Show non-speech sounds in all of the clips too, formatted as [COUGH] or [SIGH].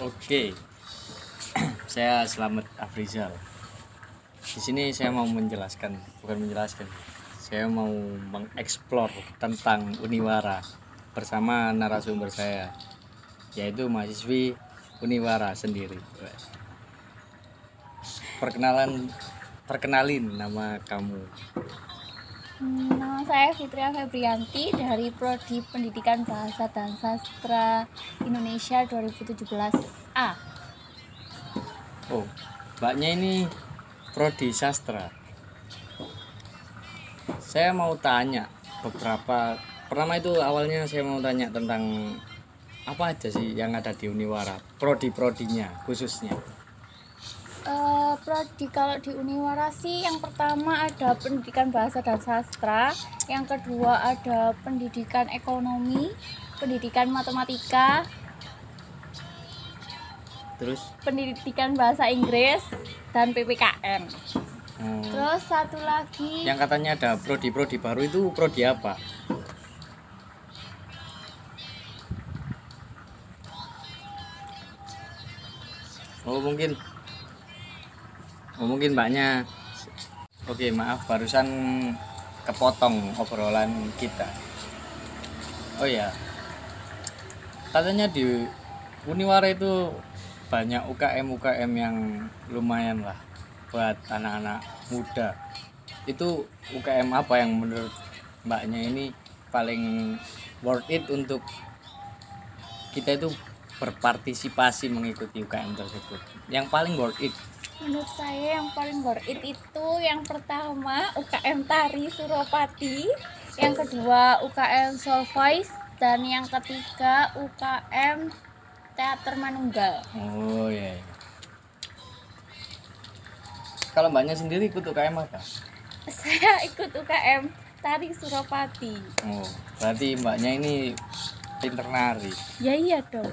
Oke, [CLEARS THROAT] saya Selamat Afrizal. Di sini saya mau menjelaskan, bukan menjelaskan, saya mau mengeksplor tentang Uniwara bersama narasumber saya, yaitu mahasiswi Uniwara sendiri. Perkenalan, perkenalin nama kamu. Saya Fitria Febrianti dari Prodi Pendidikan Bahasa dan Sastra Indonesia 2017A. Oh, mbaknya ini prodi sastra. Saya mau tanya beberapa. Pertama itu awalnya saya mau tanya tentang apa aja sih yang ada di Uniwara, prodi-prodinya khususnya. Eh, prodi kalau di Uniwara sih yang pertama ada Pendidikan Bahasa dan Sastra, yang kedua ada Pendidikan Ekonomi, Pendidikan Matematika, Terus, Pendidikan Bahasa Inggris, dan PPKN. hmm, Terus satu lagi yang katanya ada prodi-prodi baru itu prodi apa? Oh mungkin Oh mungkin mbaknya. Oke maaf barusan kepotong obrolan kita. Oh ya Katanya di Uniwara itu banyak UKM-UKM yang lumayan lah buat anak-anak muda. Itu UKM apa yang menurut mbaknya ini paling worth it untuk kita itu berpartisipasi mengikuti UKM tersebut? Yang paling worth it Menurut saya yang paling worth it itu yang pertama UKM Tari Suropati, yang kedua UKM Solvoice, dan yang ketiga UKM Teater Manunggal. oh iya iya. kalau mbaknya sendiri ikut UKM apa [LAUGHS] Saya ikut UKM Tari Suropati. oh berarti mbaknya ini pinter nari Ya iya dong.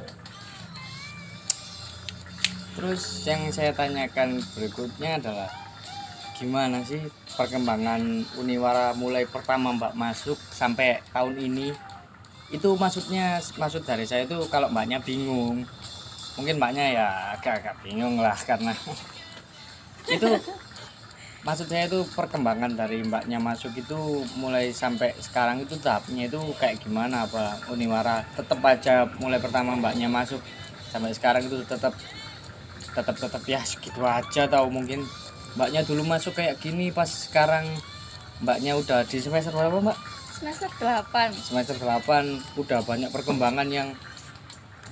Terus yang saya tanyakan berikutnya adalah gimana sih perkembangan Uniwara mulai pertama Mbak masuk sampai tahun ini? Itu maksudnya maksud dari saya itu kalau Mbaknya bingung. Mungkin Mbaknya ya agak-agak bingung lah karena [LAUGHS] itu maksud saya itu perkembangan dari Mbaknya masuk itu mulai sampai sekarang itu tahapnya itu kayak gimana apa Uniwara tetap aja mulai pertama Mbaknya masuk sampai sekarang itu tetap tetap tetap ya segitu aja atau mungkin. Mbaknya dulu masuk kayak gini pas sekarang. Mbaknya udah di semester berapa mbak? Semester 8. semester 8 udah banyak perkembangan yang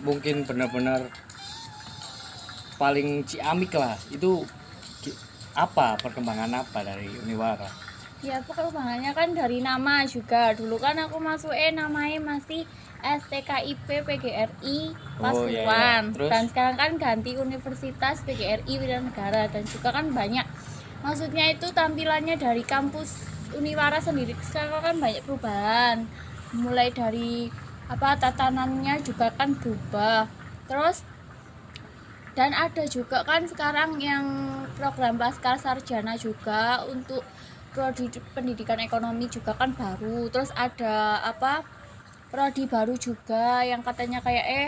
mungkin benar-benar paling ciamik lah. Itu apa perkembangan apa dari Uniwara? Ya perkembangannya kan dari nama juga. Dulu kan aku masuk eh namanya masih STKIP PGRI Oh, iya, iya. Pasuruan. Terus? Dan sekarang kan ganti Universitas PGRI Wilanegara dan juga kan banyak maksudnya itu tampilannya dari kampus Uniwara sendiri sekarang kan banyak perubahan. Mulai dari apa tatanannya juga kan berubah. Terus dan ada juga kan sekarang yang program pasca sarjana juga untuk prodi pendidikan ekonomi juga kan baru terus ada apa prodi baru juga yang katanya kayak eh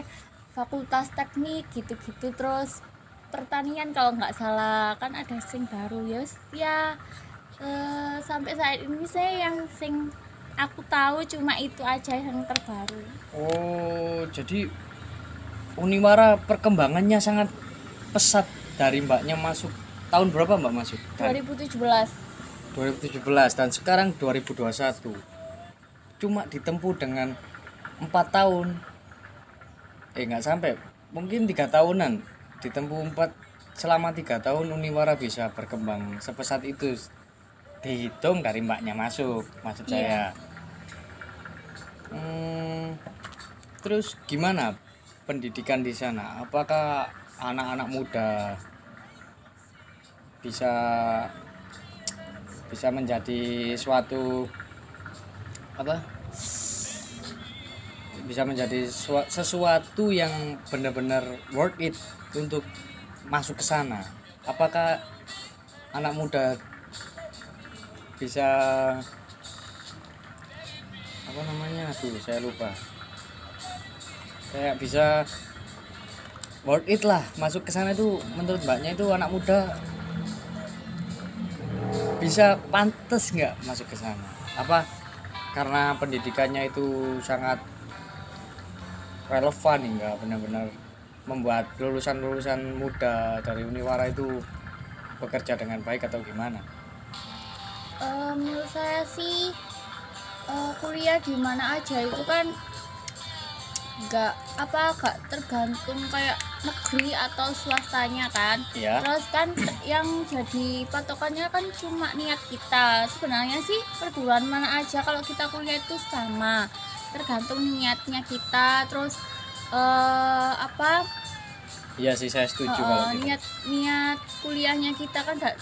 fakultas teknik gitu-gitu. Terus pertanian kalau nggak salah kan ada sing baru. Ya wis, ya eh, sampai saat ini saya yang sing aku tahu cuma itu aja yang terbaru. Oh jadi Uniwara perkembangannya sangat pesat dari mbaknya masuk. Tahun berapa mbak masuk? 2017 2017 dan sekarang 2021 cuma ditempuh dengan empat tahun. Eh nggak sampai. Mungkin tiga tahunan. Ditempuh empat selama tiga tahun Uniwara bisa berkembang sepesat itu. Dihitung dari mbaknya masuk maksud Iya. saya. Hmm, terus gimana pendidikan di sana? Apakah anak-anak muda bisa bisa menjadi suatu apa bisa menjadi sua- sesuatu yang benar-benar worth it untuk masuk ke sana. Apakah anak muda bisa apa namanya? Aduh saya lupa. Kayak bisa worth it lah masuk ke sana itu menurut mbaknya itu anak muda bisa pantas nggak masuk ke sana? Apa? Karena pendidikannya itu sangat relevan hingga benar-benar membuat lulusan-lulusan muda dari Uniwara itu bekerja dengan baik atau gimana? Eh, menurut saya sih eh, kuliah di mana aja itu kan nggak apa nggak tergantung kayak negeri atau swastanya kan. Ya terus kan yang jadi patokannya kan cuma niat kita. Sebenarnya sih perguruan mana aja kalau kita kuliah itu sama tergantung niatnya kita terus eh apa? Iya sih saya setuju eh, kalau gitu. niat niat kuliahnya kita kan gak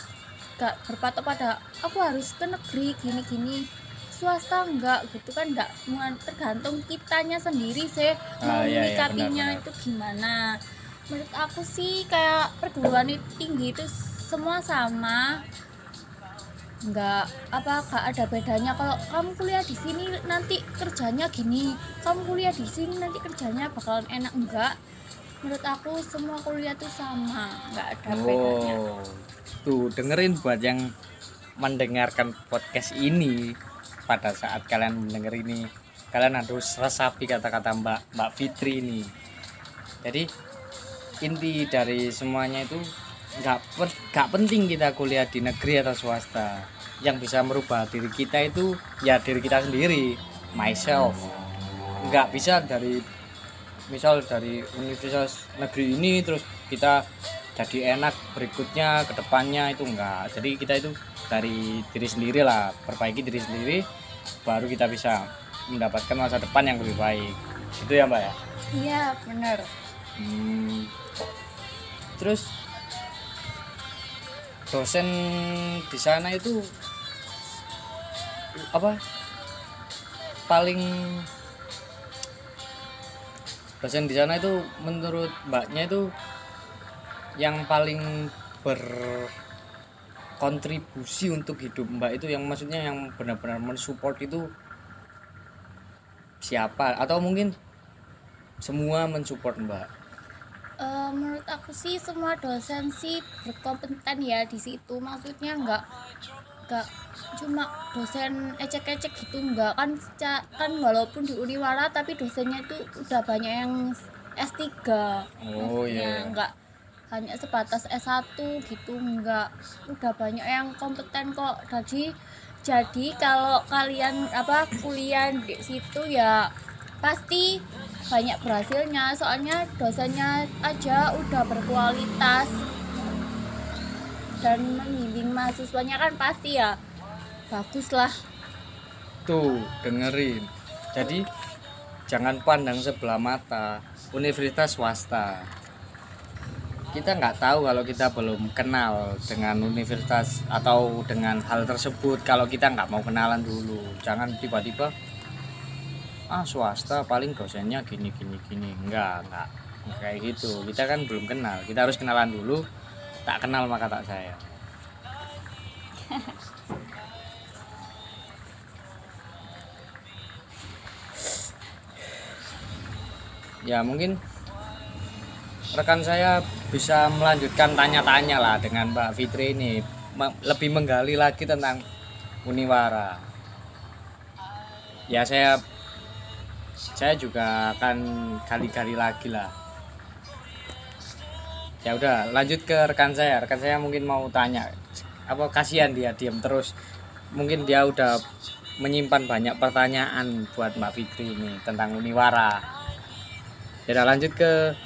gak berpatok pada aku harus ke negeri gini gini. Swasta enggak gitu kan enggak tergantung kitanya sendiri sih Ah, mau iya, iya, menyikapinya benar-benar. itu gimana. Menurut aku sih kayak perguruan tinggi itu semua sama enggak apa enggak ada bedanya. Kalau kamu kuliah di sini nanti kerjanya gini. Kamu kuliah di sini nanti kerjanya bakalan enak. Enggak menurut aku semua kuliah tuh sama. Enggak ada bedanya. Oh, tuh dengerin buat yang mendengarkan podcast ini pada saat kalian mendengar ini, kalian harus resapi kata-kata Mbak Mbak Fitri ini. Jadi inti dari semuanya itu nggak per- nggak penting kita kuliah di negeri atau swasta. Yang bisa merubah diri kita itu ya diri kita sendiri, myself. Nggak bisa dari misal dari universitas negeri ini terus kita jadi enak berikutnya ke depannya itu enggak jadi kita itu dari diri sendiri lah perbaiki diri sendiri baru kita bisa mendapatkan masa depan yang lebih baik itu ya mbak ya iya bener Hmm. terus dosen di sana itu apa? Paling dosen di sana itu menurut mbaknya itu yang paling berkontribusi untuk hidup mbak itu yang maksudnya yang benar-benar mensupport itu siapa? Atau mungkin semua mensupport mbak Eh, menurut aku sih semua dosen sih berkompeten ya di situ. Maksudnya nggak nggak cuma dosen ecek-ecek gitu nggak kan kan walaupun di Uniwara tapi dosennya itu udah banyak yang S3 Oh, maksudnya iya. nggak hanya sebatas S1 gitu nggak udah banyak yang kompeten kok. Jadi jadi kalau kalian apa kuliah di situ ya pasti banyak berhasilnya soalnya dosennya aja udah berkualitas dan membimbing mahasiswanya kan pasti ya bagus lah Tuh, dengerin. Jadi jangan pandang sebelah mata universitas swasta. Kita nggak tahu kalau kita belum kenal dengan universitas atau dengan hal tersebut kalau kita nggak mau kenalan dulu. Jangan tiba-tiba ah swasta paling dosennya gini gini gini. Enggak, enggak. Nggak Kayak gitu. Kita kan belum kenal. Kita harus kenalan dulu. Tak kenal maka tak saya. [LAUGHS] ya mungkin rekan saya bisa melanjutkan tanya-tanya lah dengan Mbak Fitri ini lebih menggali lagi tentang Uniwara ya saya saya juga akan gali-gali lagi lah. Ya udah lanjut ke rekan saya. Rekan saya mungkin mau tanya apa kasihan dia diam terus? Mungkin dia udah menyimpan banyak pertanyaan buat Mbak Fitri ini tentang Uniwara. Ya udah, lanjut ke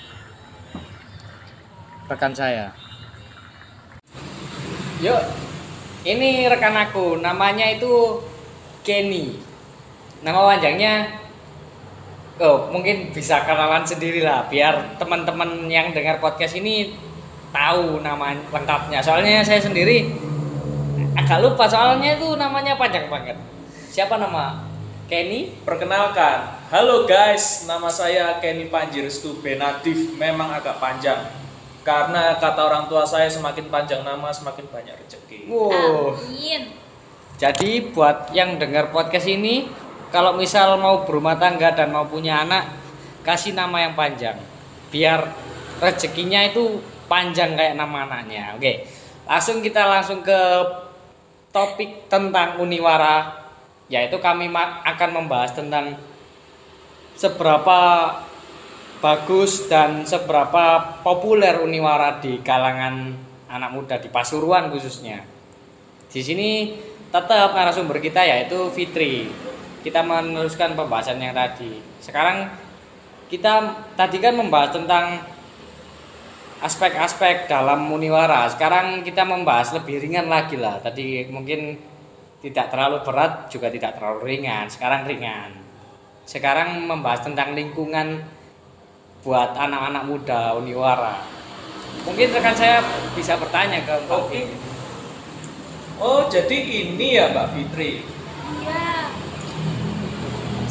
rekan saya. Yuk, ini rekan aku, namanya itu Kenny. Nama panjangnya, oh mungkin bisa kenalan sendiri lah, biar teman-teman yang dengar podcast ini tahu nama lengkapnya. Soalnya saya sendiri agak lupa, soalnya itu namanya panjang banget. Siapa nama Kenny? Perkenalkan, halo guys, nama saya Kenny Panjirestu Benatif. Memang agak panjang, karena kata orang tua saya semakin panjang nama semakin banyak rezeki. Wow. amin Jadi buat yang dengar podcast ini, kalau misal mau berumah tangga dan mau punya anak, kasih nama yang panjang, biar rezekinya itu panjang kayak nama anaknya. Oke. Langsung kita langsung ke topik tentang Uniwara yaitu kami akan membahas tentang seberapa bagus dan seberapa populer Uniwara di kalangan anak muda di Pasuruan khususnya. Di sini tetap narasumber kita yaitu Fitri. Kita meneruskan pembahasan yang tadi. Sekarang kita tadi kan membahas tentang aspek-aspek dalam Muniwara. Sekarang kita membahas lebih ringan lagi lah. Tadi mungkin tidak terlalu berat juga tidak terlalu ringan. Sekarang ringan. Sekarang membahas tentang lingkungan buat anak-anak muda Uniwara. Mungkin rekan saya bisa bertanya ke Mbak Oke. Fitri. Oh, jadi ini ya Mbak Fitri. Iya.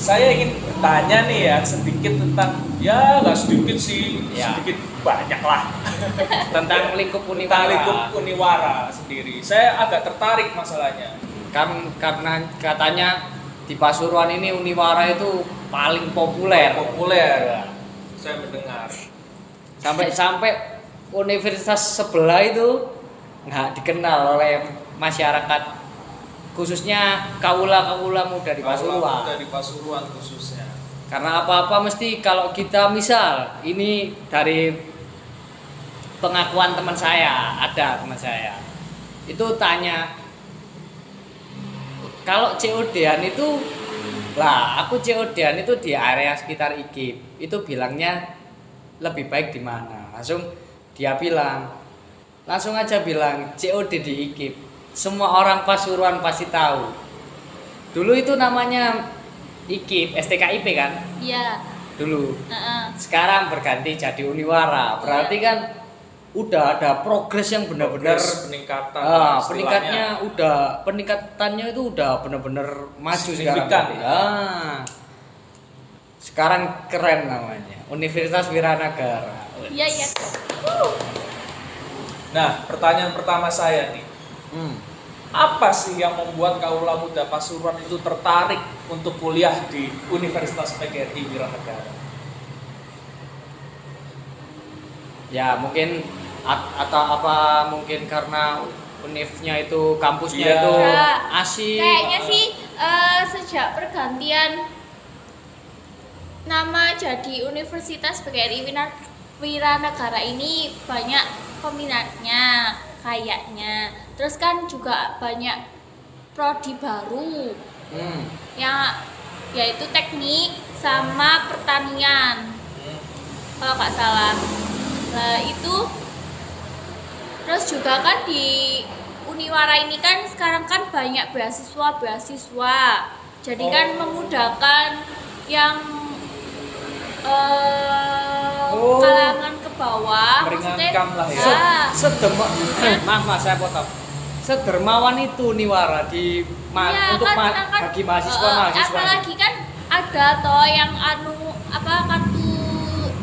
Saya ingin bertanya nih ya sedikit tentang ya nggak sedikit sih, Ya. sedikit banyak lah [LAUGHS] tentang lingkup tentang Uniwara. lingkup Uniwara sendiri. Saya agak tertarik masalahnya. Kan karena katanya di Pasuruan ini Uniwara itu paling populer. Populer. Saya mendengar. Sampai-sampai universitas sebelah itu nggak dikenal oleh masyarakat khususnya kaula-kaula muda di Pasuruan. Dari Pasuruan khususnya. Karena apa-apa mesti kalau kita misal ini dari pengakuan teman saya, ada teman saya. Itu tanya kalau COD-an itu lah aku COD-an itu di area sekitar IKIP. Itu bilangnya lebih baik di mana? Langsung dia bilang langsung aja bilang COD di IKIP. Semua orang Pasuruan pasti tahu. Dulu itu namanya IKIP, STKIP kan? Iya. Dulu. Heeh. Sekarang berganti jadi Uniwara. Berarti kan udah ada progres yang benar-benar peningkatan. Ah, istilahnya. peningkatnya udah peningkatannya itu udah benar-benar maju sekarang. Ya. Ah. Sekarang keren namanya. Universitas Wiranagara. Iya, iya. Nah, pertanyaan pertama saya nih, Hmm. apa sih yang membuat kaula muda Pasuruan itu tertarik untuk kuliah di Universitas PGRI Wiranegara? Ya mungkin at- atau apa mungkin karena univnya itu kampusnya Iya. itu asik. Kayaknya sih eh, sejak pergantian nama jadi Universitas PGRI Wiranegara ini banyak peminatnya kayaknya. Terus kan juga banyak prodi baru Hmm. yang yaitu teknik sama pertanian kalau nggak salah. Nah itu terus juga kan di Uniwara ini kan sekarang kan banyak beasiswa beasiswa jadi kan Oh. memudahkan yang eh, Oh. kalangan ke bawah maksudnya Meringankan lah ya. Ah, Sederma, maaf mas saya potong. Sedermawan itu Niwara di ma- Iya, untuk kan ma- kan, bagi mahasiswa eh, mahasiswa. apalagi kan ada toh yang anu apa kartu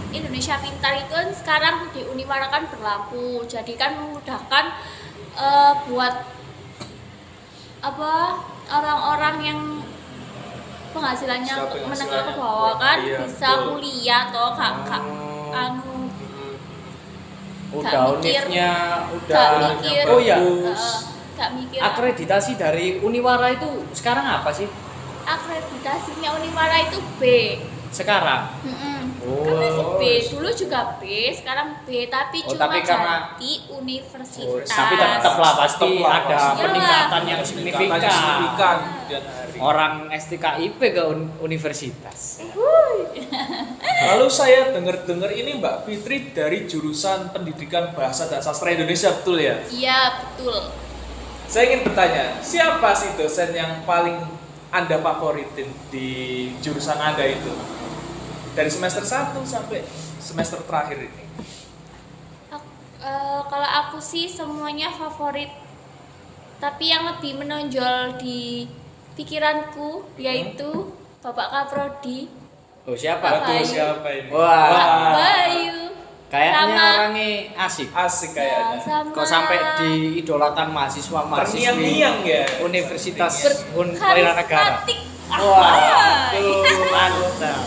Indonesia Pintar itu kan sekarang di Uniwara kan berlaku jadi kan memudahkan eh, buat apa orang-orang yang penghasilannya menengah ke bawah kan Iya, bisa betul. kuliah toh kak kak Oh. anu udah gak mikir. udah mikir oh ya. Eh, gak mikir akreditasi dari Uniwara itu sekarang apa sih akreditasinya Uniwara itu B sekarang Mm-mm. Oh. Kan masih B, dulu juga B, sekarang B, tapi Oh, cuma tapi karena- ganti Oh, universitas. tapi tetap lah pasti Tetap lah, ada pasti. peningkatan yang Peningkatannya signifikan signifikan kemudian hari. orang STKIP ke un- universitas [LAUGHS] Lalu saya dengar-dengar ini Mbak Fitri dari jurusan Pendidikan Bahasa dan Sastra Indonesia betul ya? Iya, betul. Saya ingin bertanya, siapa sih dosen yang paling Anda favoritin di jurusan Anda itu? Dari semester 1 sampai semester terakhir ini. Eh, kalau aku sih semuanya favorit. Tapi yang lebih menonjol di pikiranku yaitu Bapak Kaprodi, oh siapa Pak Bayu. siapa ini? Wah. Pak Bayu. Kayaknya Sama- orangnya asik Asik Ya, kayaknya. sama kok sampai diidolakan mahasiswa mahasiswi Terngiang-ngiang ya. Universitas Sepertinya. Un Wiranegara karismatik. wah Ah, itu mantap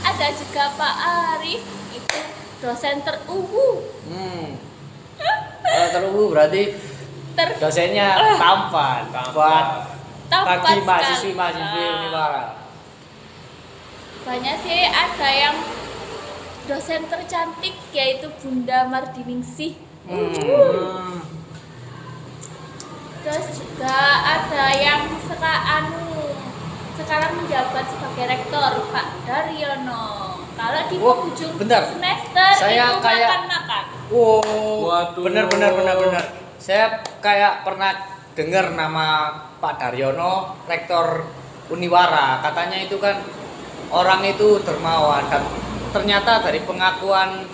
ada juga Pak Arif itu dosen teruwu Hmm. Terlalu berarti ter dosennya tampan, Tampan. buat Tampan bagi Ah. Uniwara. banyak sih ada yang dosen tercantik yaitu Bunda Mardiningsih Hmm. Hmm. terus juga ada yang sekarang anu sekarang menjabat sebagai rektor Pak Daryono kalau di Oh, penghujung bentar. semester Saya itu kayak- makan-makan Wow, Waduh. bener bener bener bener. Saya kayak pernah dengar nama Pak Daryono, rektor Uniwara. Katanya itu kan orang itu dermawan dan ternyata dari pengakuan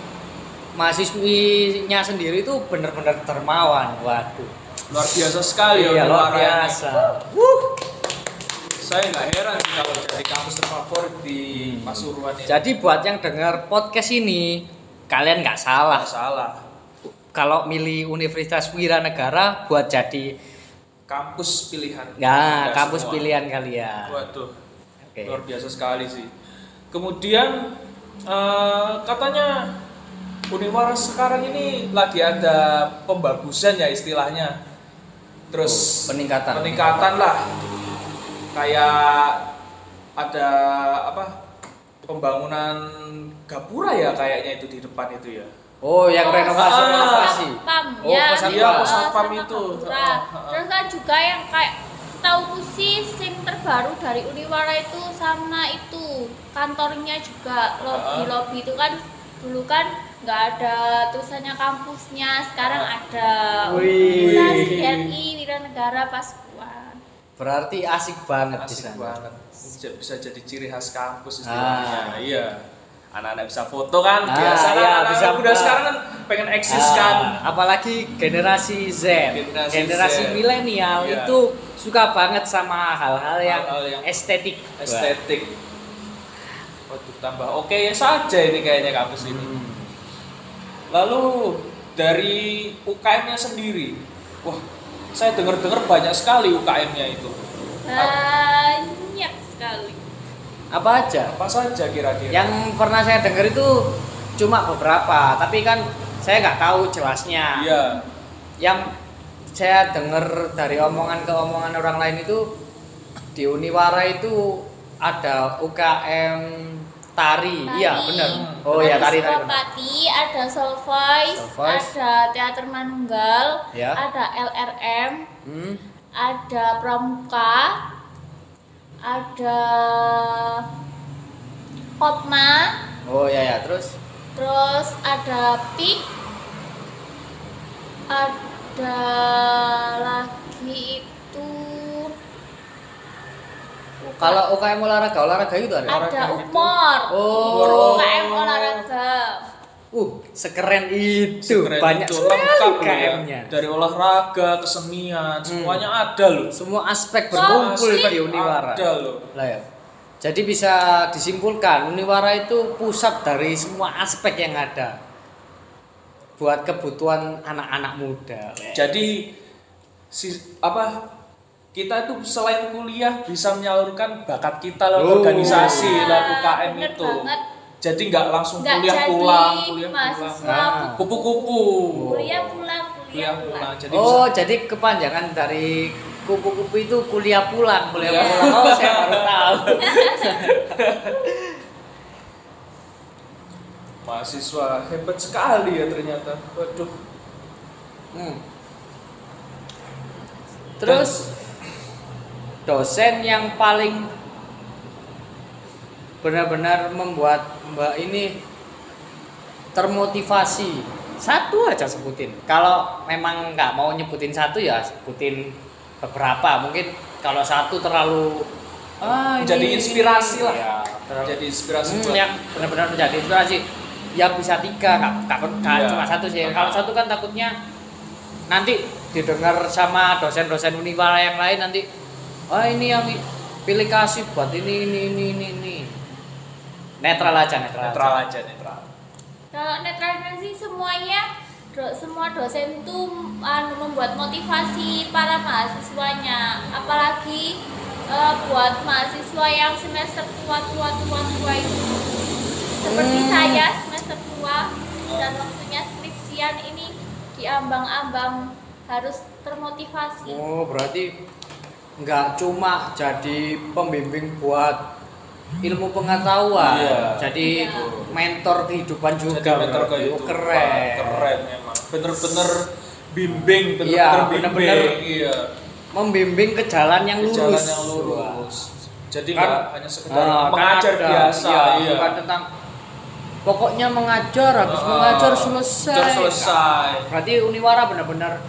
mahasiswinya sendiri itu bener-bener dermawan. Waduh. luar biasa sekali Iya, ya luar Uniwara ini. biasa. saya nggak heran sih kalau jadi kampus terfavorit di Pasuruan ini Jadi buat yang dengar podcast ini, kalian nggak salah. nggak salah Kalau milih Universitas Wiranegara buat jadi kampus pilihan Nggak kampus semua. pilihan kalian. waduh Oke. luar biasa sekali sih kemudian eh, katanya Uniwara sekarang ini lagi ada pembagusan ya istilahnya terus Oh, peningkatan. peningkatan lah kayak ada apa pembangunan gapura ya kayaknya itu di depan itu ya Oh, yang renovasi ah, renovasi. Pam, Oh, ya. Iya, satpam. sama itu. Gapura. Terus kan juga yang kayak tahu sih SIM terbaru dari Uniwara itu sama itu kantornya juga lobby Ah. lobby itu kan dulu kan nggak ada tulisannya kampusnya sekarang Ah. ada. Universitas RI Wiranegara Pasuruan Berarti asik banget di asik sana. banget bisa, bisa jadi ciri khas kampus istilahnya Ah. iya anak-anak bisa foto kan Ah, biasa kan iya, anak-anak bisa muda sekarang kan pengen eksis Ah, kan apalagi generasi Z, Generasi generasi milenial Iya. itu suka banget sama hal-hal yang, yang estetik. estetik waduh tambah oke saja ini kayaknya kampus ini Hmm. lalu dari UKM-nya sendiri wah saya dengar-dengar banyak sekali UKM-nya itu banyak sekali Apa aja? apa saja kira-kira Yang pernah saya dengar itu cuma beberapa, tapi kan saya nggak tahu jelasnya. iya yang saya dengar dari omongan ke omongan orang lain itu di Uniwara itu ada UKM tari, iya Tari. benar. Oh ya tari tari. Suropati, ada Soul Voice, Soul Voice. ada Teater Manunggal, Ya. ada LRM, Hmm. ada Pramuka, ada Kopma, Oh ya ya terus terus ada PIK, ada lagi itu kalau UKM olahraga olahraga itu ada. ada gitu. Umor, Oh. UKM olahraga. Uh sekeren itu Sekeren banyak itu, sekali ya. Dari olahraga kesenian semuanya ada loh Semua aspek berkumpul di Uniwara. ada loh Lah ya. Jadi bisa disimpulkan Uniwara itu pusat dari semua aspek yang ada buat kebutuhan anak-anak muda. jadi si apa kita itu selain kuliah bisa menyalurkan bakat kita lewat Oh. organisasi Iya, lewat UKM itu banget. jadi nggak langsung Nggak kuliah jadi pulang kuliah pulang Nah. kupu-kupu kuliah pulang kuliah kuliah pulang pulang jadi oh, bisa jadi kepanjangan dari kupu-kupu itu kuliah pulang, kuliah Iya. pulang. Oh, saya baru tahu. [LAUGHS] mahasiswa hebat sekali ya ternyata waduh Hmm. Terus dosen yang paling benar-benar membuat Mbak ini termotivasi satu aja sebutin. Kalau memang nggak mau nyebutin satu ya sebutin beberapa. Mungkin kalau satu terlalu ah, ini- Jadi inspirasi ini. lah. Ya, terlalu- jadi inspirasi Hmm, yang benar-benar menjadi inspirasi ya bisa tiga nggak Iya. cuma satu sih kalau satu kan takutnya nanti didengar sama dosen-dosen Uniwara yang lain nanti oh ini yang pilih kasih buat ini ini ini ini, ini. netral aja netral, netral aja. aja netral kalau netralnya sih semuanya do- semua dosen itu anu, membuat motivasi para mahasiswanya apalagi eh, buat mahasiswa yang semester tua tua tua tua itu seperti Hmm. saya semester tua dan waktunya skripsian ini diambang-ambang harus termotivasi Oh, berarti nggak cuma jadi pembimbing buat ilmu pengetahuan, Iya. jadi Iya. mentor kehidupan juga. Jadi mentor Oh, itu keren. keren memang bener-bener bimbing Iya, bener-bener bimbing bener-bener iya Membimbing ke jalan yang Ke lurus. jalan yang lurus jadi Kan- hanya sekedar kan mengajar ada, biasa iya, iya, bukan tentang pokoknya mengajar habis Ah, mengajar selesai. selesai Berarti Uniwara benar-benar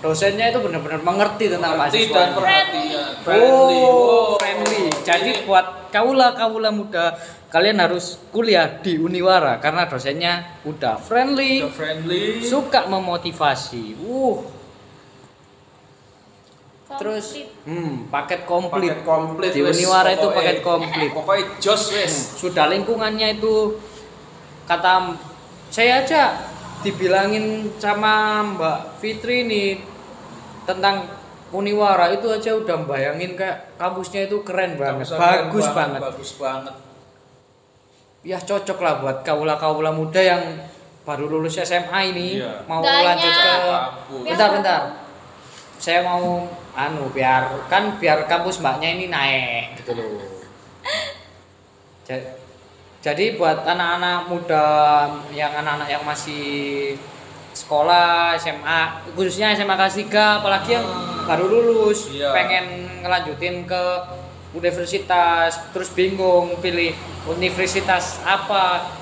dosennya itu benar-benar mengerti tentang Mengerti mahasiswa. dan perhatian Oh, Wow. friendly. Jadi buat kaula-kaula muda, kalian harus kuliah di Uniwara karena dosennya udah friendly, Udah friendly suka memotivasi. Uh, terus hmm, paket komplit. paket komplit Di Uniwara itu paket komplit. pokoknya jos wes Sudah lingkungannya itu kata saya aja dibilangin sama Mbak Fitri nih tentang Uniwara itu aja udah bayangin kayak kampusnya itu keren banget, Kampusnya keren bagus banget. bagus banget Ya cocok lah buat kaula-kaula muda yang baru lulus SMA ini Iya. mau lanjut ke kampus. bentar bentar. Saya mau anu biar kan biar kampus mbaknya ini naik gitu loh. Ja- Jadi buat anak-anak muda yang anak-anak yang masih sekolah SMA khususnya SMA kelas 3 apalagi yang baru lulus Iya. pengen ngelanjutin ke universitas terus bingung pilih universitas apa.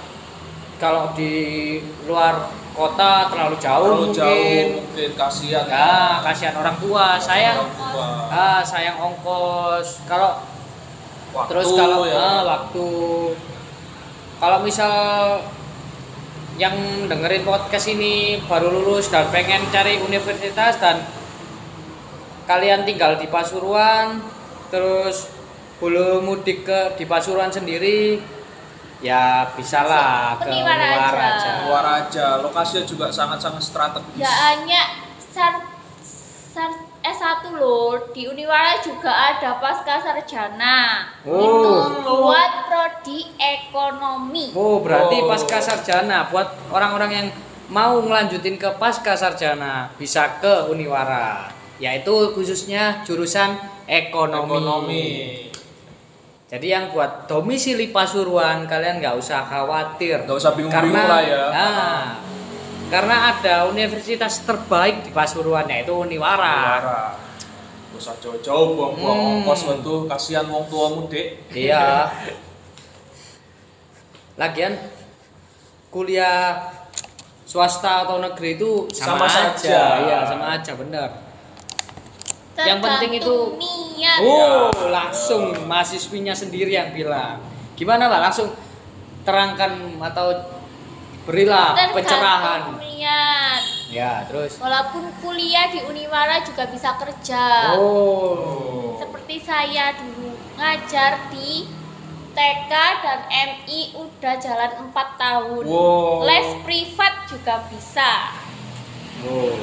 Kalau di luar kota terlalu jauh Terlalu mungkin jauh mungkin. kasihan. Ya kasihan orang tua sayang. Wah, ah sayang ongkos. Kalau waktu terus kalau ya. ah, waktu kalau misal yang dengerin podcast ini baru lulus dan pengen cari universitas dan kalian tinggal di Pasuruan terus belum mudik ke di Pasuruan sendiri ya bisalah ke Uniwara Uniwara aja. aja. luar aja lokasinya juga sangat-sangat strategis Gak hanya sar, sar S1 loh, di Uniwara juga ada pasca sarjana. Oh. Itu buat prodi ekonomi. Oh, berarti Oh. pasca sarjana buat orang-orang yang mau ngelanjutin ke pasca sarjana bisa ke Uniwara, yaitu khususnya jurusan ekonomi. ekonomi Jadi yang buat domisili Pasuruan kalian nggak usah khawatir. Nggak usah bingung-bingung Karena- lah ya. Nah, karena ada universitas terbaik di Pasuruan yaitu Uniwara. Uniwara Gak usah jauh-jauh buang-buang Hmm. ongkos tuh kasihan wong tua mudik Iya. [LAUGHS] Lagian kuliah swasta atau negeri itu sama, Sama aja. saja. Iya, sama aja bener. Yang penting itu- niat. Oh, langsung mahasiswinya sendiri yang bilang. Gimana, Pak? Langsung terangkan atau berilah Tergantung pencerahan. niat. Ya, terus. Walaupun kuliah di Uniwara juga bisa kerja. Oh. Seperti saya dulu ngajar di TK dan MI udah jalan 4 tahun. Wow. Les privat juga bisa. Oh.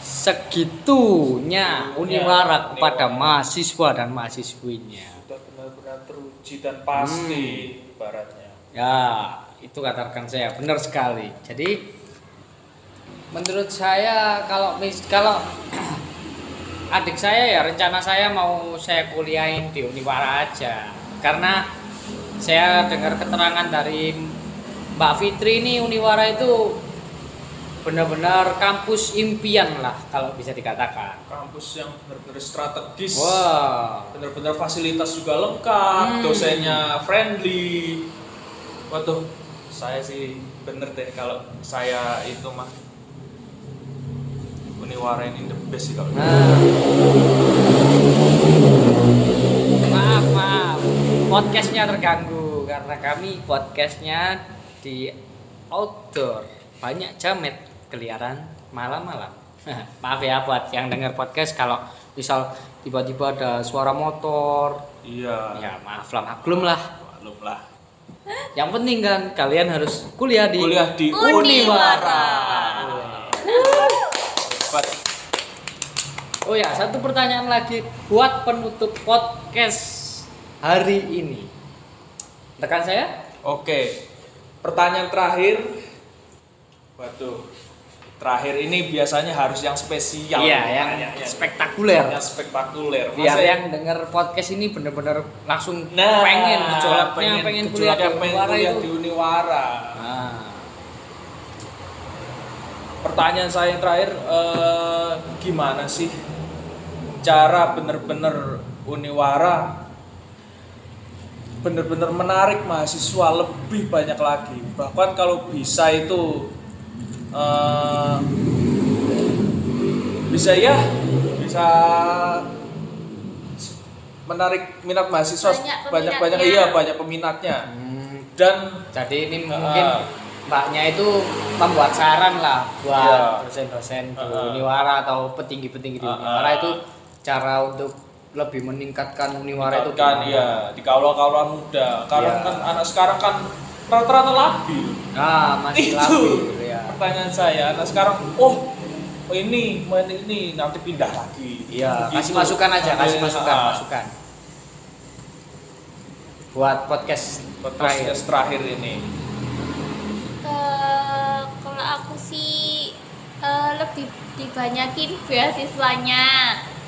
Segitunya Uniwara kepada Uniwara. mahasiswa dan mahasiswinya. sudah benar-benar teruji dan pasti Hmm. ibaratnya Ya, itu katakan saya benar sekali. Jadi menurut saya kalau mis kalau [CLEARS THROAT] adik saya ya rencana saya mau saya kuliahin di Uniwara aja. Karena saya dengar keterangan dari Mbak Fitri ini Uniwara itu benar-benar kampus impian lah kalau bisa dikatakan. kampus yang benar-benar strategis Wah. benar-benar fasilitas juga lengkap Hmm. dosennya friendly waduh saya sih bener deh kalau saya itu mah Uniwara ini the best sih kalau Nah. Maaf, maaf. Podcastnya terganggu karena kami podcastnya di outdoor. Banyak jamet keliaran malam-malam. [LAUGHS] maaf ya buat yang dengar podcast kalau misal tiba-tiba ada suara motor, iya ya maaf lah maklum lah. maklum lah Yang penting kan kalian harus kuliah di kuliah di Uniwara. Oh ya, satu pertanyaan lagi buat penutup podcast hari ini. Tekan saya? oke pertanyaan terakhir Waduh. Terakhir ini biasanya harus yang spesial. Iya, yang Pertanyaannya. spektakuler. Yang spektakuler. Biar Masa yang denger podcast ini bener-bener langsung nah, pengen gejolaknya pengen, pengen kuliah di kuliah itu. di Uniwara. Nah, Pertanyaan saya yang terakhir eh, gimana sih cara bener-bener Uniwara bener-bener menarik mahasiswa lebih banyak lagi. Bahkan kalau bisa itu eh, bisa ya bisa menarik minat mahasiswa Banyak banyak-banyak peminatnya. iya banyak peminatnya hmm, dan jadi ini Ah. mungkin mbaknya itu membuat saran lah Iya. buat dosen-dosen di Ah. Uniwara atau petinggi-petinggi di Ah, Uniwara itu cara untuk lebih meningkatkan Uniwara itu kan ya di kaula-kaula muda karena Iya. kan anak sekarang kan rata-rata labil Nah, masih itu labil. Pertanyaan saya anak sekarang oh oh ini main ini nanti pindah lagi Iya, Begitu. kasih masukan aja, kasih masukan, ah, masukan. Buat podcast podcast terakhir. terakhir ini Eh, kalau aku sih eh, lebih dibanyakin beasiswanya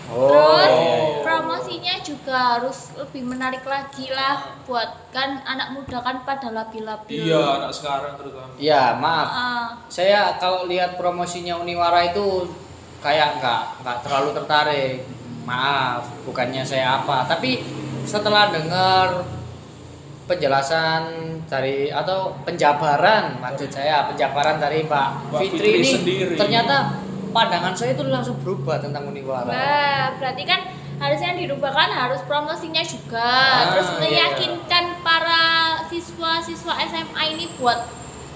Oh, terus iya, iya. promosinya juga harus lebih menarik lagi lah buat kan anak muda kan pada labil-labil iya anak sekarang terutama Iya, maaf. Ah, Saya kalau lihat promosinya Uniwara itu kayak nggak nggak terlalu tertarik. Maaf, bukannya saya apa, tapi setelah dengar penjelasan dari atau penjabaran maksud saya penjabaran dari Mbak, Mbak Fitri, Fitri ini sendiri. ternyata pandangan saya itu langsung berubah tentang Uniwara. nah, berarti kan harusnya yang dirubah kan harus promosinya juga Ah, terus iya. meyakinkan para siswa-siswa SMA ini buat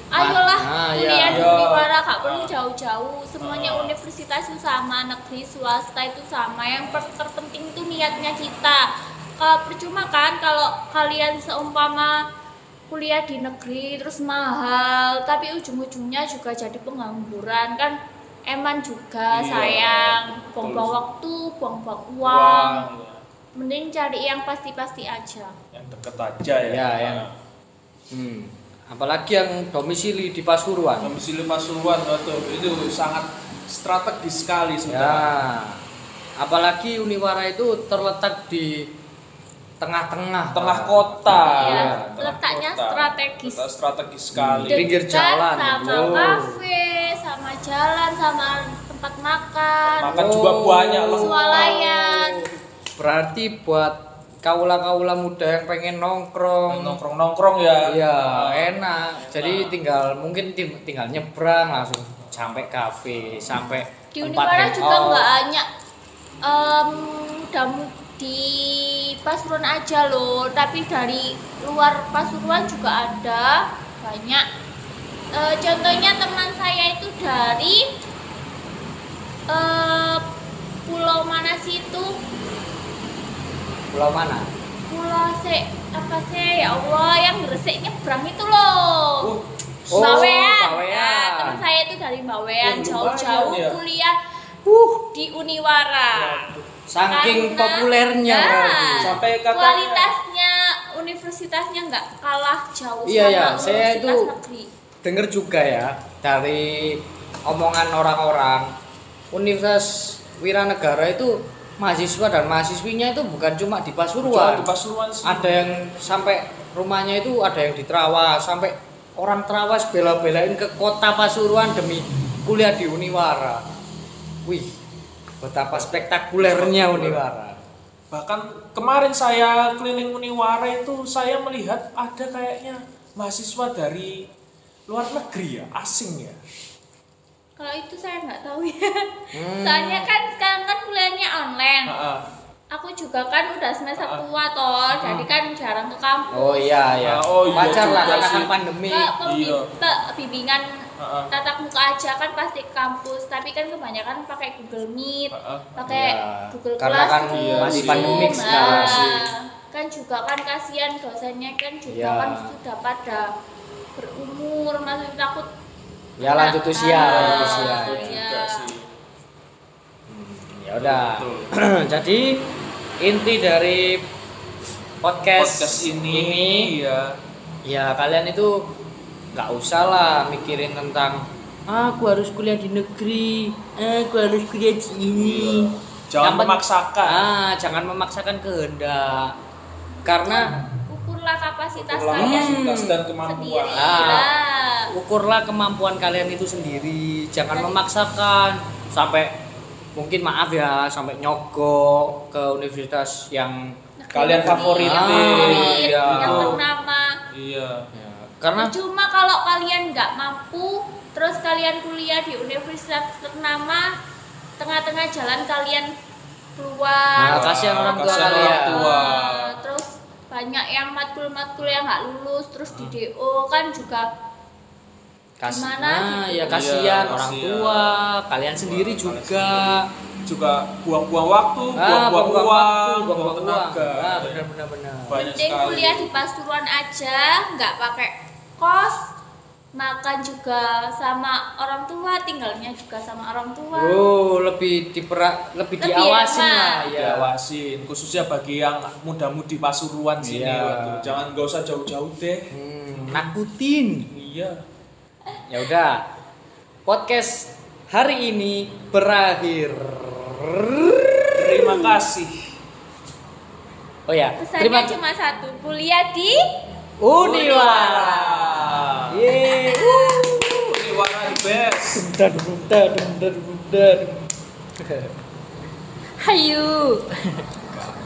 Ah, ayolah ah, kuliah iya. di Iya. Uniwara gak perlu jauh-jauh semuanya Ah. universitas itu sama negeri swasta itu sama yang terpenting itu niatnya kita kalau percuma kan kalau kalian seumpama kuliah di negeri terus mahal tapi ujung-ujungnya juga jadi pengangguran kan eman juga Iya, sayang. buang-buang waktu buang-buang uang. Uang, mending cari yang pasti-pasti aja. Yang deket aja ya. Ya, yang- Hmm. Apalagi yang domisili di Pasuruan. domisili Pasuruan betul itu sangat strategis sekali sebenarnya. Ya. Apalagi Uniwara itu terletak di tengah-tengah. Tengah kota. Iya, tengah letaknya kota. strategis. Letak strategis sekali Di pinggir Dekat jalan, sama bro. kafe sama jalan sama tempat makan makan juga banyak loh swalayan Berarti buat kaula-kaula muda yang pengen nongkrong. nongkrong nongkrong ya Iya, enak. Jadi tinggal mungkin tinggal nyebrang langsung sampai kafe, sampai di tempat Univara juga nggak hanya em, damu di Pasuruan aja loh tapi dari luar Pasuruan juga ada banyak Eh, contohnya teman saya itu dari eh, pulau mana sih itu Pulau mana? pulau se apa sih ya Allah yang gresik nyebrang itu loh Oh, Oh, Bawean. Bawean. Nah, teman saya itu dari Bawean, Oh, jauh-jauh ya. kuliah di Uniwara. Saking Karena- populernya Nah, berarti. Sampai katanya- kualitasnya universitasnya nggak kalah jauh Iya, sama iya, saya universitas itu- negeri. dengar juga ya dari omongan orang-orang. Universitas Wiranegara itu mahasiswa dan mahasiswinya itu bukan cuma di Pasuruan. Di Pasuruan sih. Ada yang sampai rumahnya itu ada yang di Trawas. Sampai orang Trawas bela-belain ke kota Pasuruan demi kuliah di Uniwara. Wih betapa spektakulernya Uniwara bahkan kemarin saya keliling Uniwara itu saya melihat ada kayaknya mahasiswa dari luar negeri ya asing ya Kalau itu saya nggak tahu ya. Hmm. Soalnya kan sekarang kan kuliahnya online. Ha-ha. Aku juga kan udah semester Ah. tua toh, jadi kan jarang ke kampus. oh iya ya Ah, oh iya wajar lah karena kan pandemi ke pembi- Iya. bimbingan Ha-ha. tatap muka aja kan pasti kampus tapi kan kebanyakan pakai Google Meet pakai Iya. Google Karena kan Classroom masih pandemik Nah, sekarang sih. kan juga kan kasihan dosennya kan juga Iya. kan sudah pada berumur masih takut ya lanjut usia Ah, lanjut usia iya. ya. ya udah [CLEARS THROAT] jadi inti dari podcast, podcast ini, ya ya kalian itu nggak usah lah mikirin tentang aku harus kuliah di negeri aku harus kuliah di ini Jangan pen- memaksakan. ah jangan memaksakan kehendak karena ukurlah kapasitas Ukurlah kalian kapasitas dan sendiri kemampuan. Ah. Nah, ukurlah kemampuan kalian itu sendiri jangan memaksakan sampai mungkin maaf ya sampai nyogok ke universitas yang Kalian favorit. Ah, iya. yang ternama Iya. Karena cuma kalau kalian nggak mampu terus kalian kuliah di universitas ternama tengah-tengah jalan kalian Nah, keluar kasihan orang tua Kasihan kalian. orang tua. Terus banyak yang matkul-matkul yang nggak lulus terus di DO kan juga Kas Gimana nah, gitu? ya kasihan Iya, orang kasihan. tua kalian sendiri Kalian juga Juga buang-buang waktu, Ah, buang-buang buang-buang uang, waktu, buang-buang buang-buang uang. tenaga. Ah, benar benar benar. Banyak mending sekali. kuliah di Pasuruan aja nggak pakai kos makan juga sama orang tua tinggalnya juga sama orang tua Oh, lebih dipera lebih Lebih diawasin enak. lah ya. diawasin khususnya bagi yang muda-mudi Pasuruan sini Iya. waduh. jangan gak usah jauh-jauh deh Hmm, nakutin. iya Ya udah. Podcast hari ini berakhir. terima kasih Oh ya, pesannya terima cuma satu kuliah di Uniwara. Yeay. Uniwara the best Dun, dun, [LAUGHS]